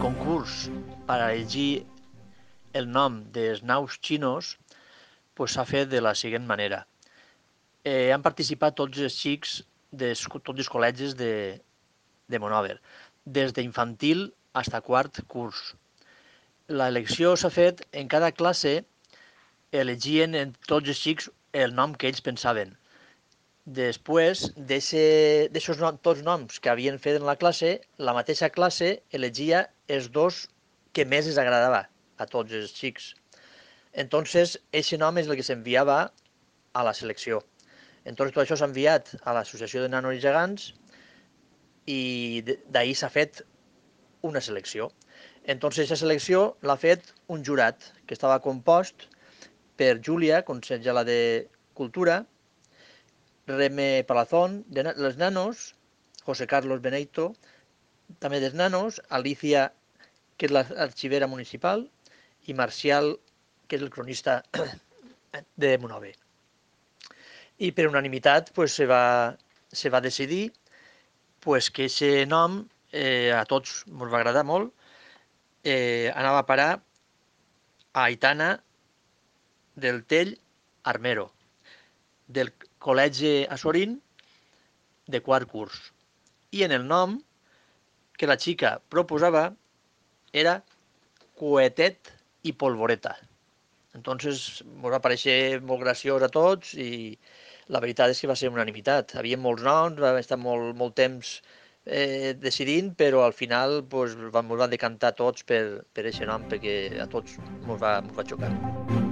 concurs per elegir el nom dels naus xinos pues, s'ha fet de la següent manera. Eh, han participat tots els xics de tots els col·legis de, de Monover, des d'infantil fins a quart curs. L'elecció s'ha fet en cada classe, elegien en tots els xics el nom que ells pensaven. Després d'aixòs nom, tots noms que havien fet en la classe, la mateixa classe elegia els dos que més els agradava a tots els xics. Entonces, aquest nom és el que s'enviava a la selecció. Entonces, tot això s'ha enviat a l'Associació de Nanos i Gegants i d'ahir s'ha fet una selecció. Entonces, aquesta selecció l'ha fet un jurat que estava compost per Júlia, consellera de Cultura, Reme Palazón, de les nanos, José Carlos Beneito, també dels nanos, Alicia, que és l'arxivera municipal, i Marcial, que és el cronista de Monove. I per unanimitat pues, se, va, se va decidir pues, que aquest nom eh, a tots ens va agradar molt, eh, anava a parar a Aitana del Tell Armero, del Col·legi Assorín de quart curs. I en el nom que la xica proposava era Coetet i Polvoreta. Entonces, ens va aparèixer molt graciós a tots i la veritat és que va ser unanimitat. Havia molts noms, va estar molt, molt temps eh, decidint, però al final pues, ens van decantar tots per, per aquest nom perquè a tots ens va, va xocar.